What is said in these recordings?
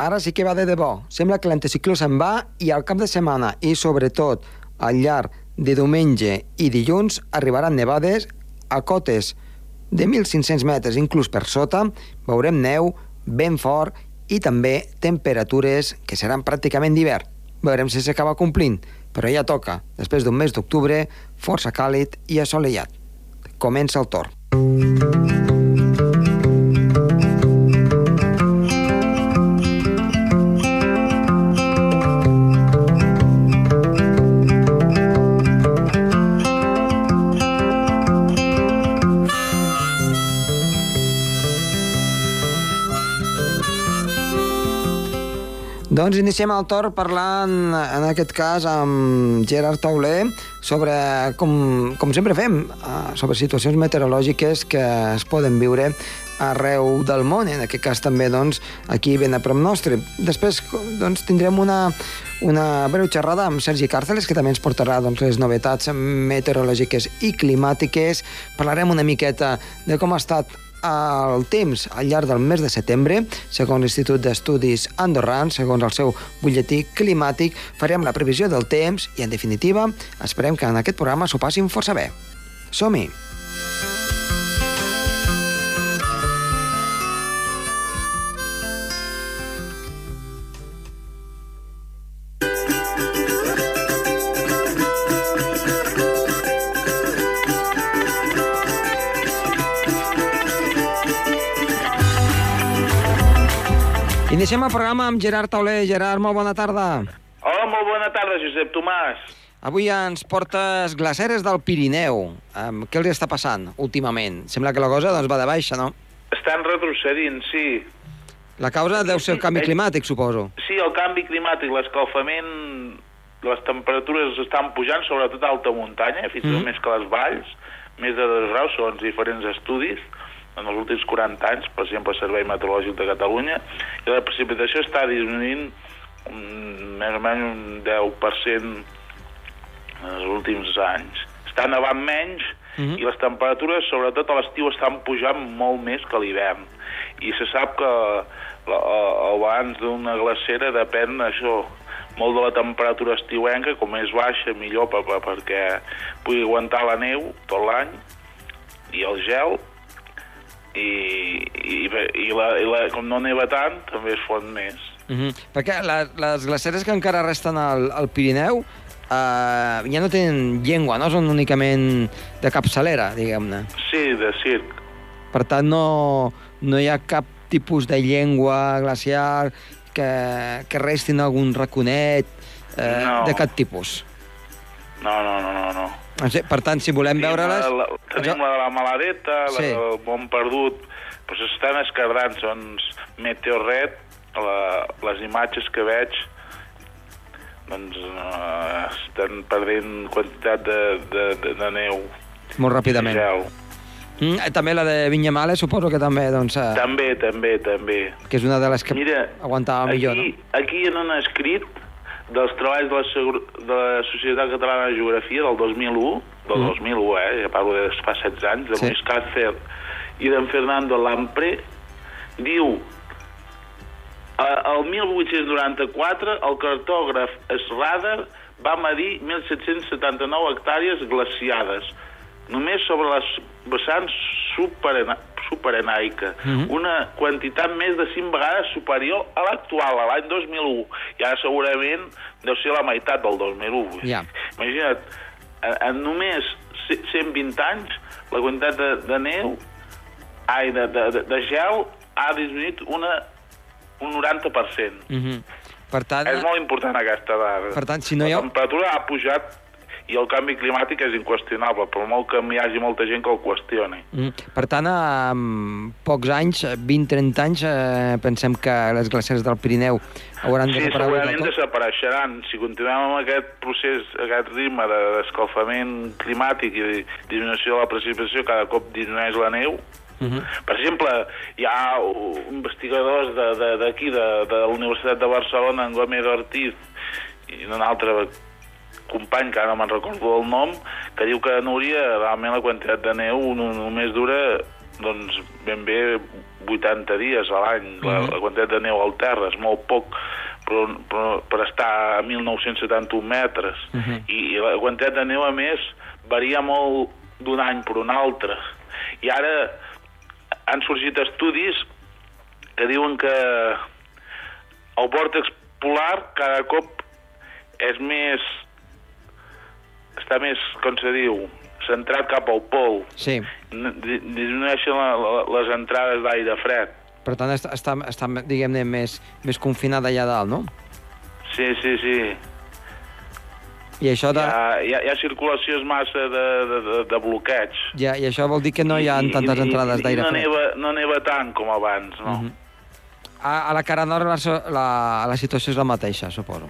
ara sí que va de debò. Sembla que l'anticicló se'n va i al cap de setmana i sobretot al llarg de diumenge i dilluns arribaran nevades a cotes de 1.500 metres, inclús per sota, veurem neu ben fort i també temperatures que seran pràcticament d'hivern. Veurem si s'acaba complint, però ja toca, després d'un mes d'octubre, força càlid i assolellat. Comença el torn. Doncs iniciem el torn parlant, en aquest cas, amb Gerard Tauler, sobre, com, com sempre fem, eh, sobre situacions meteorològiques que es poden viure arreu del món, en aquest cas també doncs, aquí ben a prop nostre. Després doncs, tindrem una, una breu xerrada amb Sergi Càrceles, que també ens portarà doncs, les novetats meteorològiques i climàtiques. Parlarem una miqueta de com ha estat el temps al llarg del mes de setembre, segons l'Institut d'Estudis Andorrans, segons el seu butlletí climàtic, farem la previsió del temps i, en definitiva, esperem que en aquest programa s'ho passin força bé. Som-hi! Iniciem el programa amb Gerard Tauler. Gerard, molt bona tarda. Hola, molt bona tarda, Josep Tomàs. Avui ens portes glaceres del Pirineu. Um, què els està passant últimament? Sembla que la cosa doncs, va de baixa, no? Estan retrocedint, sí. La causa deu ser el canvi climàtic, suposo. Sí, el canvi climàtic, l'escalfament, les temperatures estan pujant, sobretot a alta muntanya, fins i tot Mhm. més que les valls, més de dos graus, segons diferents estudis, en els últims 40 anys, per exemple, el Servei Meteorològic de Catalunya, i la precipitació està disminuint um, més o menys un 10% en els últims anys. Està nevant menys Mhm. i les temperatures, sobretot a l'estiu, estan pujant molt més que l'hivern. I se sap que la, el balanç d'una glacera depèn això, molt de la temperatura estiuenca, com més baixa millor per, per, perquè pugui aguantar la neu tot l'any i el gel i, i, i, la, i la, com no neva tant també es fon més. Uh -huh. Perquè la, les glaceres que encara resten al, al Pirineu uh, ja no tenen llengua, no? Són únicament de capçalera, diguem-ne. Sí, de circ. Per tant, no, no hi ha cap tipus de llengua glacial que, que resti en algun raconet eh, No. de cap tipus. No, no, no, no, no. Sigui, Per tant, si volem veure-les... La, la, tenim la de la Maladeta, la Sí. del Mont Perdut, però s'estan escardant, són meteorret, la, les imatges que veig doncs uh, estan perdent quantitat de, de, de, de neu. Molt ràpidament. Gel. Mm, eh, també la de Vinyamales, suposo que també, doncs, eh, També, també, també. que és una de les que Mira, aguantava millor, aquí, no? aquí en un escrit dels treballs de la, Segur- de la Societat Catalana de Geografia del 2001, del Mm. 2001, eh, ja parlo de fa 16 anys, de Sí. Luis Cácer i d'en Fernando Lampre, diu el 1894 el cartògraf Schrader va medir 1.779 hectàrees glaciades, només sobre les vessants superena, superenaica, Mhm. una quantitat més de 5 vegades superior a l'actual, a l'any 2001. I ara segurament deu ser la meitat del 2001. Ja. Imagina't, en, en només ce- 120 anys, la quantitat de, de neu, ai, de, de, de, de gel, ha disminuït una, un 90%. Mm -hmm. Per tant, És molt important aquesta dada. Per tant, si no hi la ha- temperatura ha pujat i el canvi climàtic és inqüestionable, però molt que hi hagi molta gent que el qüestioni. mm, per tant, en pocs anys, 20-30 anys, eh, pensem que les glaceres del Pirineu hauran Sí, desaparegut del segurament desapareixeran. Si continuem amb aquest procés, aquest ritme de- d'escalfament climàtic i de disminució de la precipitació, cada cop disminueix la neu, Mhm. Per exemple, hi ha uh, investigadors de- de- d'aquí, de, de, de la Universitat de Barcelona, en Gómez Ortiz, i un altre company, que ara no me'n recordo el nom, que diu que a Núria realment la quantitat de neu no, només dura doncs, ben bé 80 dies a l'any, la, Mhm. la quantitat de neu al terra, és molt poc, però, però per estar a 1.971 metres. Mhm. I, I la quantitat de neu, a més, varia molt d'un any per un altre. I ara han sorgit estudis que diuen que el vòrtex polar cada cop és més... està més, com se diu, centrat cap al pol. Sí. Disminueixen la, la, les entrades d'aire fred. Per tant, està, està, està diguem-ne, més, més confinada allà dalt, no? Sí, sí, sí. I això, de, Hi ha, hi ha, hi ha circulacions massa de, de, de, de bloqueig. ja, I això vol dir que no hi ha I- tantes i- entrades d'aire no fred. neva, no neva tant com abans, no? Mhm. A, a la cara nord la, la, la situació és la mateixa, suposo.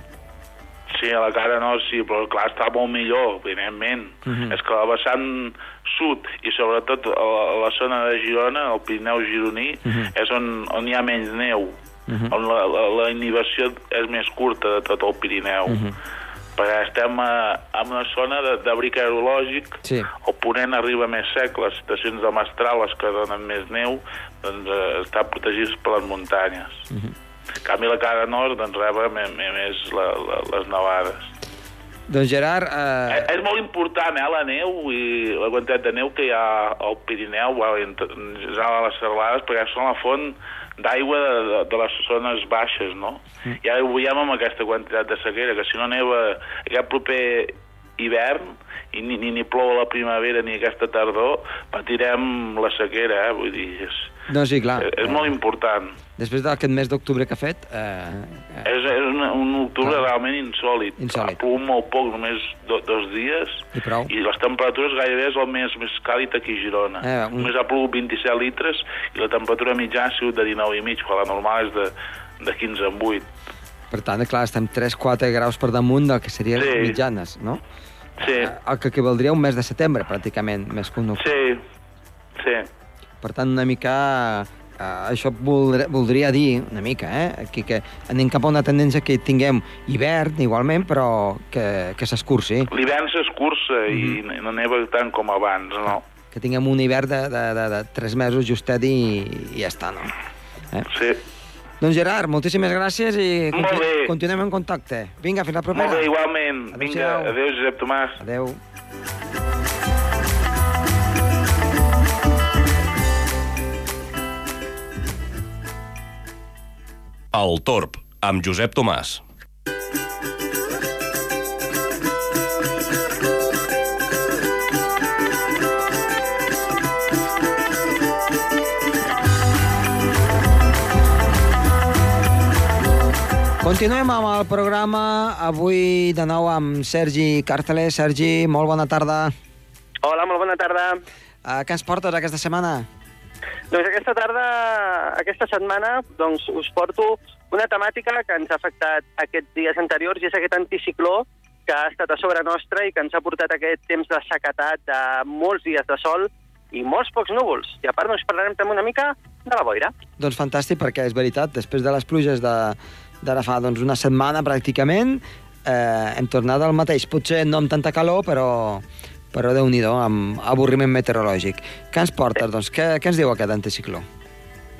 Sí, a la cara no, sí, però clar, està molt millor, evidentment. Mhm. És que la vessant sud i sobretot a la, a la zona de Girona, el Pirineu gironí, Mhm. és on, on hi ha menys neu, Mhm. on la, la, la inhibició és més curta de tot el Pirineu. Mhm. Perquè estem a, en una zona de- d'abric aerològic, Sí. el ponent arriba més sec, les estacions de mestral, les que donen més neu, doncs eh, estan protegits per les muntanyes. Mhm. En canvi, la cara nord doncs, reba més, la, la, les nevades. Doncs Gerard, Eh, eh, és molt important, eh, la neu i la quantitat de neu que hi ha al Pirineu, bueno, i en to- en general a les serralades, perquè són la font d'aigua de, de, de les zones baixes, no? I ara ho veiem amb aquesta quantitat de sequera, que si no neva aquest proper hivern i ni, ni, ni plou a la primavera ni aquesta tardor, patirem la sequera, eh? Vull dir, és, no, sí, clar. és, és molt important. Després d'aquest mes d'octubre que ha fet, eh, eh, És, és un, un octubre Clar. realment insòlid. Insòlid. Ha plogut molt poc, només do, dos dies, i prou. i les temperatures gairebé és el més, més càlid aquí a Girona. Eh, un- Només ha plogut 27 litres i la temperatura mitjana ha sigut de 19 i mig, quan la normal és de, de 15 en 8. Per tant, clar, estem 3-4 graus per damunt del que serien Sí. les mitjanes, no? Sí, Eh, El que equivaldria un mes de setembre, pràcticament, més que un octubre. sí, sí. Per tant, una mica... Uh, això voldria, voldria dir, una mica, eh? Aquí que anem cap a una tendència que tinguem hivern, igualment, però que, que s'escurci. L'hivern s'escurça i Mhm. no neva tant com abans, no? Que tinguem un hivern de, de, de, de 3 mesos justet i, i ja està, no? Eh? Sí. Doncs Gerard, moltíssimes gràcies i Molt bé. continuem en contacte. Vinga, fins la propera. Molt bé, igualment. Vinga, Adéu-siau. adéu, Josep Tomàs. Adéu. El Torb, amb Josep Tomàs. Continuem amb el programa, avui de nou amb Sergi Càrteles. Sergi, molt bona tarda. Hola, molt bona tarda. Uh, què ens portes aquesta setmana? Doncs aquesta tarda, aquesta setmana, doncs us porto una temàtica que ens ha afectat aquests dies anteriors i és aquest anticicló que ha estat a sobre nostra i que ens ha portat aquest temps de sequetat de molts dies de sol i molts pocs núvols. I a part doncs parlarem també una mica de la boira. Doncs fantàstic, perquè és veritat, després de les pluges de d'ara fa doncs, una setmana pràcticament, eh, hem tornat al mateix. Potser no amb tanta calor, però, però déu nhi amb avorriment meteorològic. Què ens portes, doncs? Què, què ens diu aquest anticicló?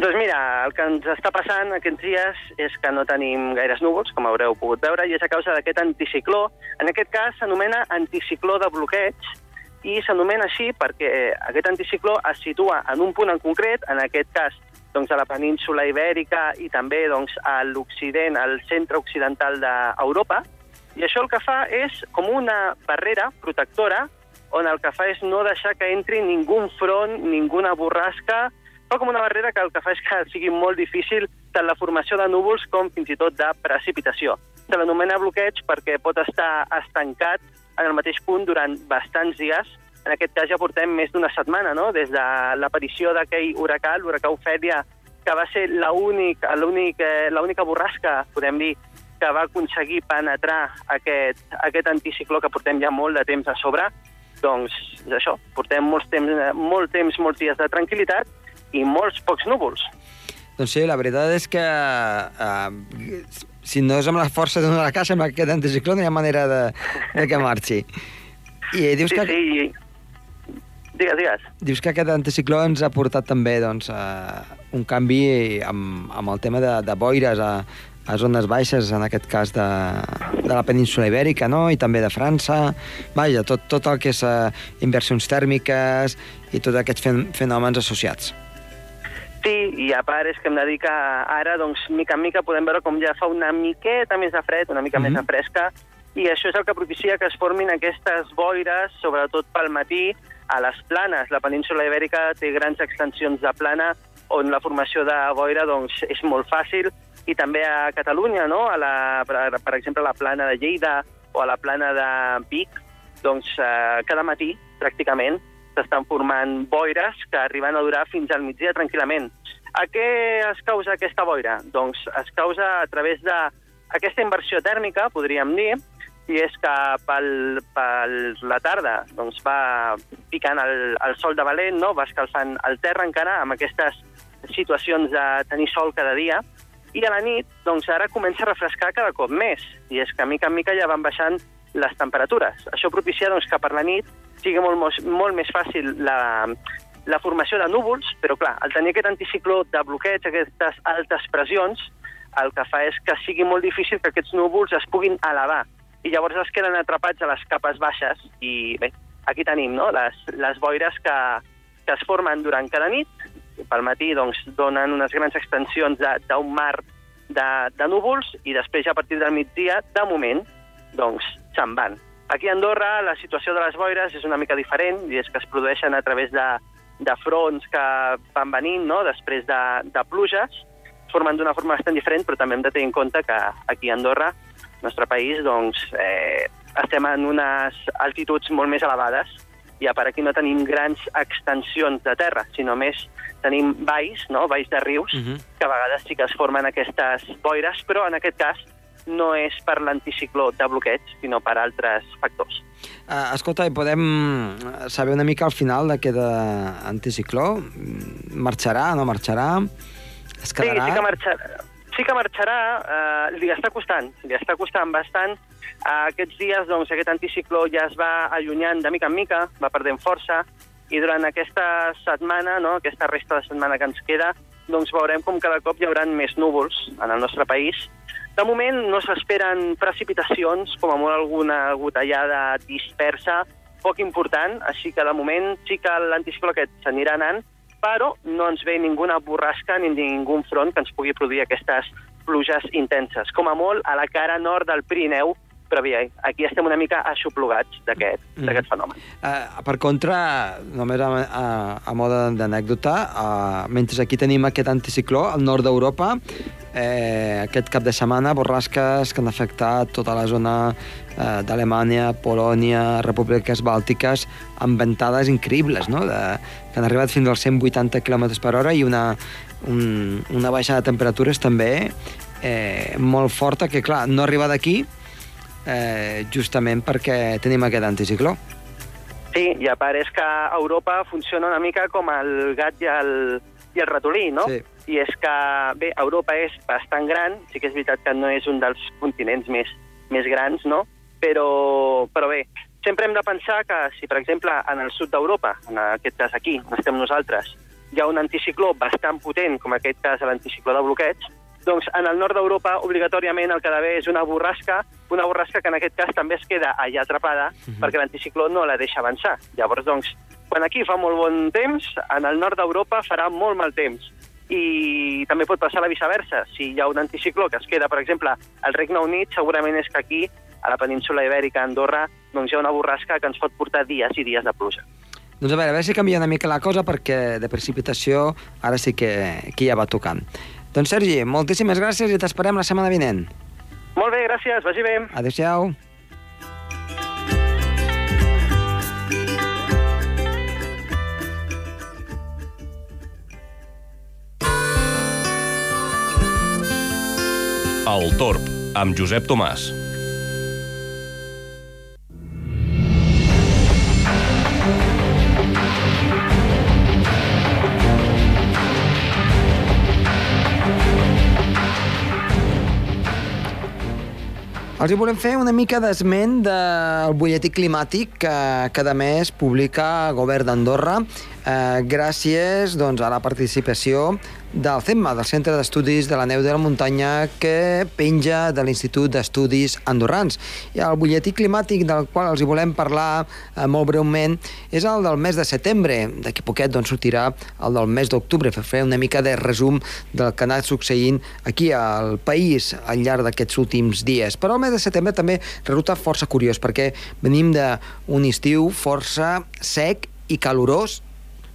Doncs mira, el que ens està passant aquests dies és que no tenim gaires núvols, com haureu pogut veure, i és a causa d'aquest anticicló. En aquest cas s'anomena anticicló de bloqueig, i s'anomena així perquè aquest anticicló es situa en un punt en concret, en aquest cas doncs, a la península ibèrica i també doncs, a l'occident, al centre occidental d'Europa, i això el que fa és com una barrera protectora on el que fa és no deixar que entri ningú front, ninguna borrasca, fa com una barrera que el que fa és que sigui molt difícil tant la formació de núvols com fins i tot de precipitació. Se l'anomena bloqueig perquè pot estar estancat en el mateix punt durant bastants dies. En aquest cas ja portem més d'una setmana, no? des de l'aparició d'aquell huracà, l'huracà Ofèlia, que va ser l'única l'única borrasca, podem dir, que va aconseguir penetrar aquest, aquest anticicló que portem ja molt de temps a sobre, doncs això, portem molts temps, molt temps, molts dies de tranquil·litat i molts pocs núvols. Doncs sí, la veritat és que eh, si no és amb la força d'una huracà, sembla que aquest anticicló no hi ha manera de, de que marxi. I dius Sí, que... sí, Digues, digues. Dius que aquest anticicló ens ha portat també doncs, eh, un canvi amb, amb el tema de, de boires a, a zones baixes, en aquest cas de, de la península ibèrica, no? i també de França. Vaja, tot, tot el que és eh, inversions tèrmiques i tots aquests fen fenòmens associats. Sí, i a part és que hem de dir que ara, doncs, mica en mica podem veure com ja fa una miqueta més de fred, una mica mm -hmm. més de fresca, i això és el que propicia que es formin aquestes boires, sobretot pel matí, a les planes. La península ibèrica té grans extensions de plana on la formació de boira doncs, és molt fàcil, i també a Catalunya, no? a la, per, per exemple, a la plana de Lleida o a la plana de Vic, doncs eh, cada matí, pràcticament, s'estan formant boires que arriben a durar fins al migdia tranquil·lament. A què es causa aquesta boira? Doncs es causa a través d'aquesta inversió tèrmica, podríem dir, i és que pel, pel la tarda doncs, va picant el, el sol de valent, no? va escalfant el terra encara amb aquestes situacions de tenir sol cada dia, i a la nit, doncs ara comença a refrescar cada cop més, i és que mica en mica ja van baixant les temperatures. Això propicia doncs, que per la nit sigui molt, molt més fàcil la, la formació de núvols, però clar, al tenir aquest anticicló de bloqueig, aquestes altes pressions, el que fa és que sigui molt difícil que aquests núvols es puguin elevar i llavors es queden atrapats a les capes baixes i bé, aquí tenim no? les, les boires que, que es formen durant cada nit pel matí doncs, donen unes grans extensions d'un mar de, de núvols i després a partir del migdia, de moment, doncs se'n van. Aquí a Andorra la situació de les boires és una mica diferent i és que es produeixen a través de, de fronts que van venint no? després de, de pluges, formen d'una forma bastant diferent, però també hem de tenir en compte que aquí a Andorra, el nostre país, doncs, eh, estem en unes altituds molt més elevades i a part aquí no tenim grans extensions de terra, sinó més tenim valls, no? valls de rius, uh mhm. -huh. que a vegades sí que es formen aquestes boires, però en aquest cas no és per l'anticicló de bloqueig, sinó per altres factors. Uh, escolta, i podem saber una mica al final d'aquest anticicló? Marxarà, no marxarà? Es quedarà? Sí, sí que marxarà. Sí que marxarà, uh, li està costant, li està costant bastant. Uh, aquests dies, doncs, aquest anticicló ja es va allunyant de mica en mica, va perdent força, i durant aquesta setmana, no, aquesta resta de setmana que ens queda, doncs veurem com cada cop hi haurà més núvols en el nostre país, de moment no s'esperen precipitacions, com a molt alguna gotellada dispersa, poc important, així que de moment sí que l'anticicló aquest s'anirà anant, però no ens ve ninguna borrasca ni ningú front que ens pugui produir aquestes pluges intenses. Com a molt a la cara nord del Pirineu, però bé, aquí estem una mica aixoplugats d'aquest mm. fenomen. Uh, per contra, només a, a, a moda d'anècdota, uh, mentre aquí tenim aquest anticicló, al nord d'Europa, eh, aquest cap de setmana, borrasques que han afectat tota la zona eh, d'Alemanya, Polònia, repúbliques bàltiques, amb ventades increïbles, no? de, que han arribat fins als 180 km per hora i una, un, una baixa de temperatures també eh, molt forta, que clar, no arriba d'aquí, eh, justament perquè tenim aquest anticicló. Sí, i a part és que Europa funciona una mica com el gat i el, i el ratolí, no? Sí. I és que, bé, Europa és bastant gran, sí que és veritat que no és un dels continents més, més grans, no? Però, però bé, sempre hem de pensar que si, per exemple, en el sud d'Europa, en aquest cas aquí, on estem nosaltres, hi ha un anticicló bastant potent, com aquest cas l'anticicló de bloqueig, doncs en el nord d'Europa obligatòriament el que ha d'haver és una borrasca, una borrasca que en aquest cas també es queda allà atrapada mhm. -huh. perquè l'anticicló no la deixa avançar. Llavors, doncs, quan aquí fa molt bon temps, en el nord d'Europa farà molt mal temps. I també pot passar la viceversa. Si hi ha un anticicló que es queda, per exemple, al Regne Unit, segurament és que aquí, a la península ibèrica, a Andorra, doncs hi ha una borrasca que ens pot portar dies i dies de pluja. Doncs a veure, a veure si canvia una mica la cosa, perquè de precipitació ara sí que, que ja va tocant. Doncs Sergi, moltíssimes gràcies i t'esperem la setmana vinent. Molt bé, gràcies, vagi bé. Adéu-siau. El Torb, amb Josep Tomàs. Els hi volem fer una mica d'esment del butlletí climàtic que cada mes publica el govern d'Andorra eh, gràcies doncs, a la participació del CEMMA, del Centre d'Estudis de la Neu de la Muntanya, que penja de l'Institut d'Estudis Andorrans. I el butlletí climàtic del qual els hi volem parlar eh, molt breument és el del mes de setembre. D'aquí poquet doncs, sortirà el del mes d'octubre, per fer una mica de resum del que ha anat succeint aquí al país al llarg d'aquests últims dies. Però el mes de setembre també resulta força curiós, perquè venim d'un estiu força sec i calorós,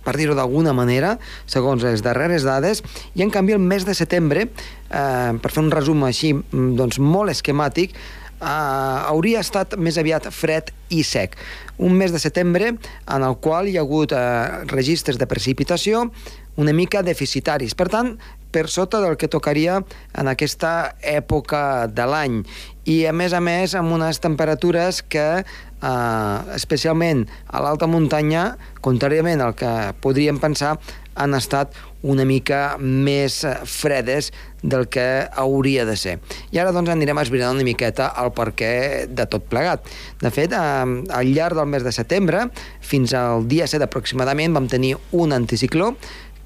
per dir-ho d'alguna manera, segons les darreres dades, i en canvi el mes de setembre, eh, per fer un resum així mm, doncs, molt esquemàtic, eh, hauria estat més aviat fred i sec. Un mes de setembre en el qual hi ha hagut eh, registres de precipitació una mica deficitaris. Per tant, per sota del que tocaria en aquesta època de l'any. I, a més a més, amb unes temperatures que, eh, especialment a l'alta muntanya, contràriament al que podríem pensar, han estat una mica més fredes del que hauria de ser. I ara doncs anirem esbrinant una miqueta el perquè de tot plegat. De fet, eh, al llarg del mes de setembre, fins al dia 7 aproximadament, vam tenir un anticicló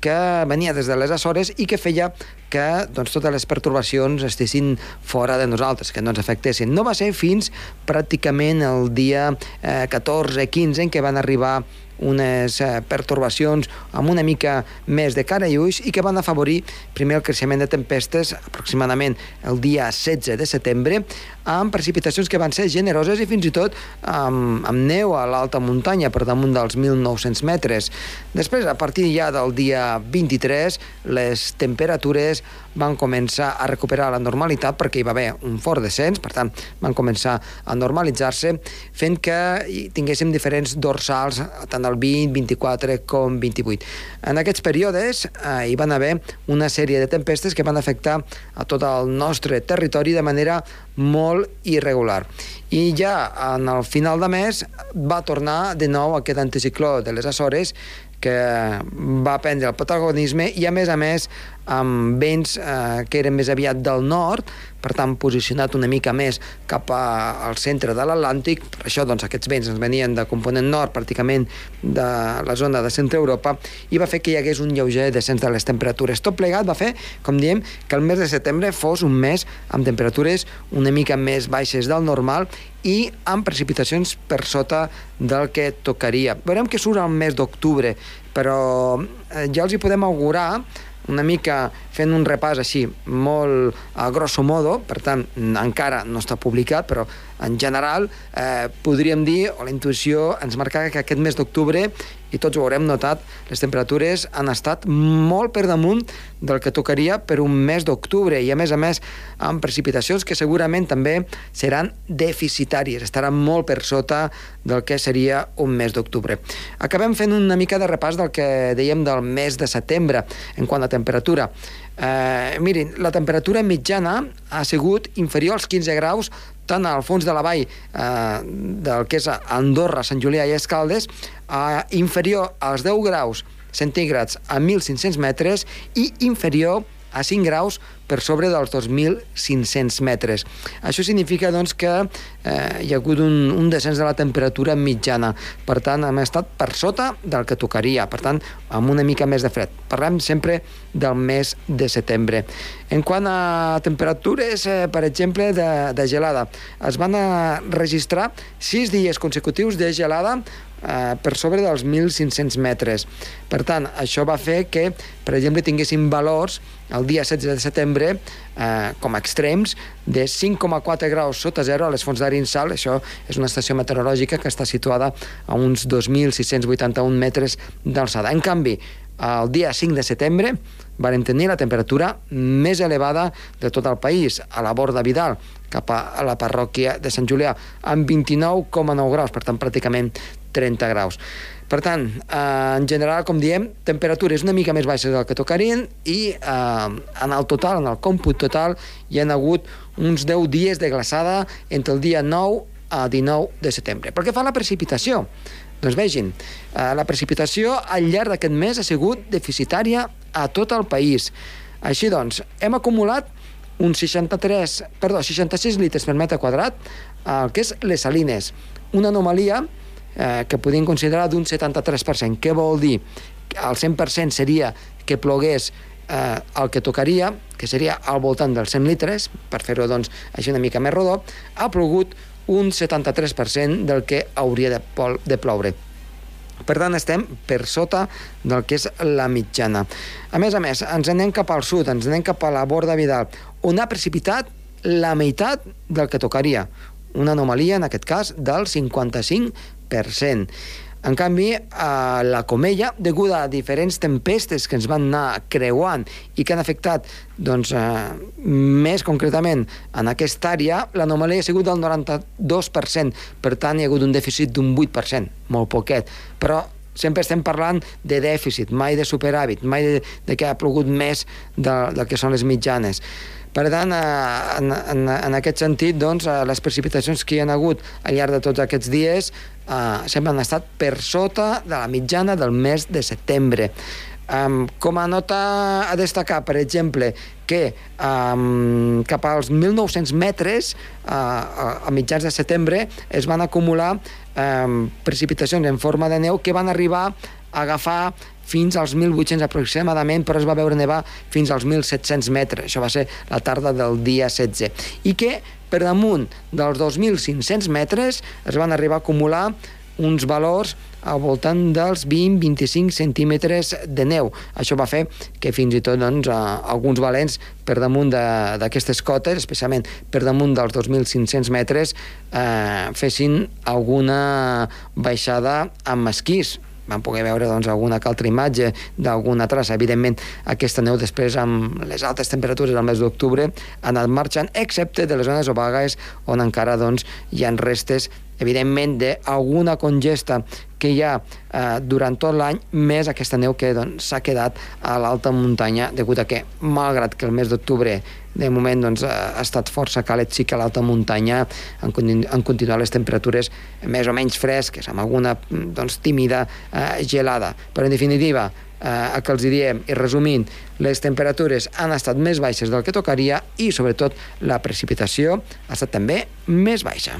que venia des de les Açores i que feia que doncs, totes les pertorbacions estessin fora de nosaltres, que no ens afectessin. No va ser fins pràcticament el dia eh, 14-15 en què van arribar unes eh, pertorbacions amb una mica més de cara i ulls i que van afavorir primer el creixement de tempestes aproximadament el dia 16 de setembre amb precipitacions que van ser generoses i fins i tot amb, amb neu a l'alta muntanya per damunt dels 1.900 metres. Després, a partir ja del dia 23, les temperatures van començar a recuperar la normalitat perquè hi va haver un fort descens, per tant, van començar a normalitzar-se, fent que tinguéssim diferents dorsals, tant el 20, 24 com 28. En aquests períodes eh, hi van haver una sèrie de tempestes que van afectar a tot el nostre territori de manera molt irregular. I ja en el final de mes va tornar de nou aquest anticicló de les Açores que va prendre el protagonisme i a més a més amb vents eh, que eren més aviat del nord per tant posicionat una mica més cap a, al centre de l'Atlàntic. Per això doncs, aquests vents ens venien de component nord, pràcticament de la zona de centre Europa, i va fer que hi hagués un lleuger descens de les temperatures. Tot plegat va fer, com diem, que el mes de setembre fos un mes amb temperatures una mica més baixes del normal i amb precipitacions per sota del que tocaria. Veurem que surt el mes d'octubre, però eh, ja els hi podem augurar una mica fent un repàs així molt a grosso modo, per tant encara no està publicat, però en general eh, podríem dir, o la intuïció ens marcava que aquest mes d'octubre, i tots ho haurem notat, les temperatures han estat molt per damunt del que tocaria per un mes d'octubre, i a més a més amb precipitacions que segurament també seran deficitàries, estaran molt per sota del que seria un mes d'octubre. Acabem fent una mica de repàs del que dèiem del mes de setembre en quant a temperatura. Eh, mirin, la temperatura mitjana ha sigut inferior als 15 graus tant al fons de la vall eh, del que és Andorra, Sant Julià i Escaldes, eh, inferior als 10 graus centígrads a 1.500 metres i inferior a 5 graus per sobre dels 2.500 metres. Això significa doncs, que eh, hi ha hagut un, un descens de la temperatura mitjana. Per tant, hem estat per sota del que tocaria, per tant, amb una mica més de fred. Parlem sempre del mes de setembre. En quant a temperatures, eh, per exemple, de, de gelada, es van a registrar 6 dies consecutius de gelada eh, per sobre dels 1.500 metres. Per tant, això va fer que, per exemple, tinguéssim valors el dia 16 de setembre eh, com a extrems de 5,4 graus sota zero a les fonts d'Arinsal. Això és una estació meteorològica que està situada a uns 2.681 metres d'alçada. En canvi, el dia 5 de setembre varen tenir la temperatura més elevada de tot el país, a la Borda Vidal, cap a la parròquia de Sant Julià, amb 29,9 graus, per tant, pràcticament 30 graus. Per tant, eh, en general, com diem, temperatures una mica més baixes del que tocarien i eh, en el total, en el còmput total, hi han hagut uns 10 dies de glaçada entre el dia 9 a 19 de setembre. Pel que fa la precipitació, doncs vegin, eh, la precipitació al llarg d'aquest mes ha sigut deficitària a tot el país. Així doncs, hem acumulat un 63, perdó, 66 litres per metre quadrat, el que és les salines. Una anomalia eh, que podríem considerar d'un 73%. Què vol dir? El 100% seria que plogués eh, el que tocaria, que seria al voltant dels 100 litres, per fer-ho doncs, així una mica més rodó, ha plogut un 73% del que hauria de, de ploure. Per tant, estem per sota del que és la mitjana. A més a més, ens anem cap al sud, ens anem cap a la Borda Vidal, on ha precipitat la meitat del que tocaria. Una anomalia, en aquest cas, del 55%. En canvi, a la Comella, deguda a diferents tempestes que ens van anar creuant i que han afectat, doncs, eh, més concretament en aquesta àrea, l'anomalia ha sigut del 92%, per tant hi ha hagut un dèficit d'un 8%, molt poquet, però sempre estem parlant de dèficit, mai de superàvit, mai de, de que ha plogut més del de que són les mitjanes. Per tant, eh, en, en, en aquest sentit, doncs, eh, les precipitacions que hi ha hagut al llarg de tots aquests dies eh, sempre han estat per sota de la mitjana del mes de setembre. Um, com a nota a destacar, per exemple, que um, cap als 1.900 metres uh, a mitjans de setembre es van acumular um, precipitacions en forma de neu que van arribar a agafar fins als 1.800 aproximadament, però es va veure nevar fins als 1.700 metres. Això va ser la tarda del dia 16. I que per damunt dels 2.500 metres es van arribar a acumular uns valors al voltant dels 20-25 centímetres de neu. Això va fer que fins i tot doncs, alguns valents per damunt d'aquestes cotes, especialment per damunt dels 2.500 metres, eh, fessin alguna baixada amb esquís vam poder veure doncs, alguna altra imatge d'alguna traça. Evidentment, aquesta neu després, amb les altes temperatures del mes d'octubre, ha anat marxant, excepte de les zones obagues on encara doncs, hi han restes evidentment d'alguna congesta que hi ha eh, durant tot l'any, més aquesta neu que s'ha doncs, quedat a l'alta muntanya, degut a que, malgrat que el mes d'octubre de moment doncs, ha estat força càlid, sí que a l'alta muntanya han, han continuat les temperatures més o menys fresques, amb alguna doncs, tímida eh, gelada. Però, en definitiva, eh, el que els diem, i resumint, les temperatures han estat més baixes del que tocaria i, sobretot, la precipitació ha estat també més baixa.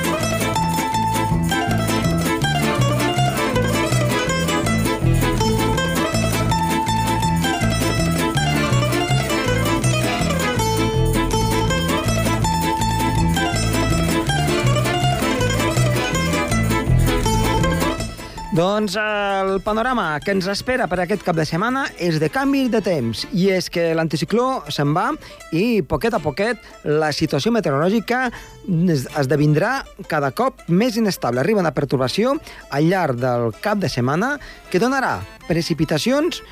Doncs el panorama que ens espera per aquest cap de setmana és de canvi de temps i és que l'anticicló se'n va i poquet a poquet la situació meteorològica esdevindrà cada cop més inestable. Arriba una perturbació al llarg del cap de setmana que donarà precipitacions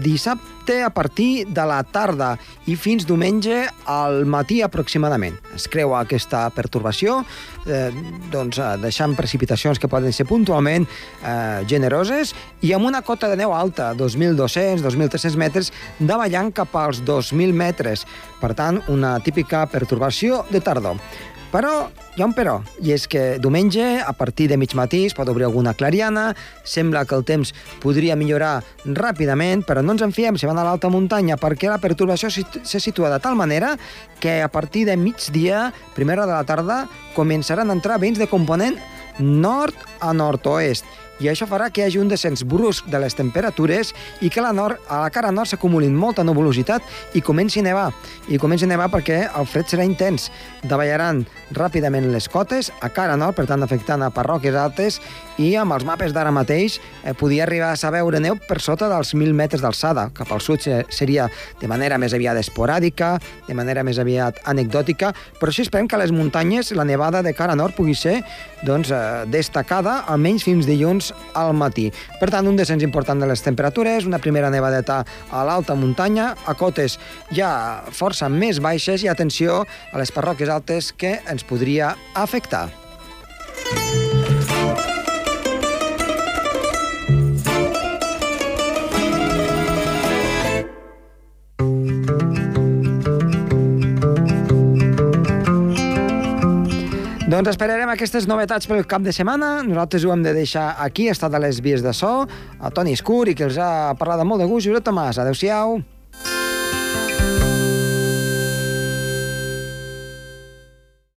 dissabte a partir de la tarda i fins diumenge al matí aproximadament. Es creua aquesta pertorbació, eh, doncs, eh, deixant precipitacions que poden ser puntualment eh, generoses i amb una cota de neu alta, 2.200, 2.300 metres, davallant cap als 2.000 metres. Per tant, una típica pertorbació de tardor. Però hi ha un però, i és que diumenge, a partir de mig matí, es pot obrir alguna clariana, sembla que el temps podria millorar ràpidament, però no ens en fiem van a l'alta muntanya, perquè la perturbació se situa de tal manera que a partir de migdia, primera de la tarda, començaran a entrar vents de component nord a nord-oest i això farà que hi hagi un descens brusc de les temperatures i que a la, nord, a la cara nord s'acumulin molta nuvolositat i comenci a nevar. I comenci a nevar perquè el fred serà intens. Davallaran ràpidament les cotes a cara nord, per tant afectant a parròquies altes i amb els mapes d'ara mateix eh, podia arribar a veure neu per sota dels 1.000 metres d'alçada. Cap al sud seria de manera més aviat esporàdica, de manera més aviat anecdòtica, però sí esperem que a les muntanyes la nevada de cara nord pugui ser doncs, eh, destacada, almenys fins dilluns al matí. Per tant, un descens important de les temperatures, una primera nevadeta a l'alta muntanya, a cotes ja força més baixes i atenció a les parròquies altes que ens podria afectar. Doncs esperarem aquestes novetats pel cap de setmana. Nosaltres ho hem de deixar aquí, ha estat a les vies de so, a Toni Escur, i que els ha parlat amb molt de gust, Josep Tomàs. Adéu-siau.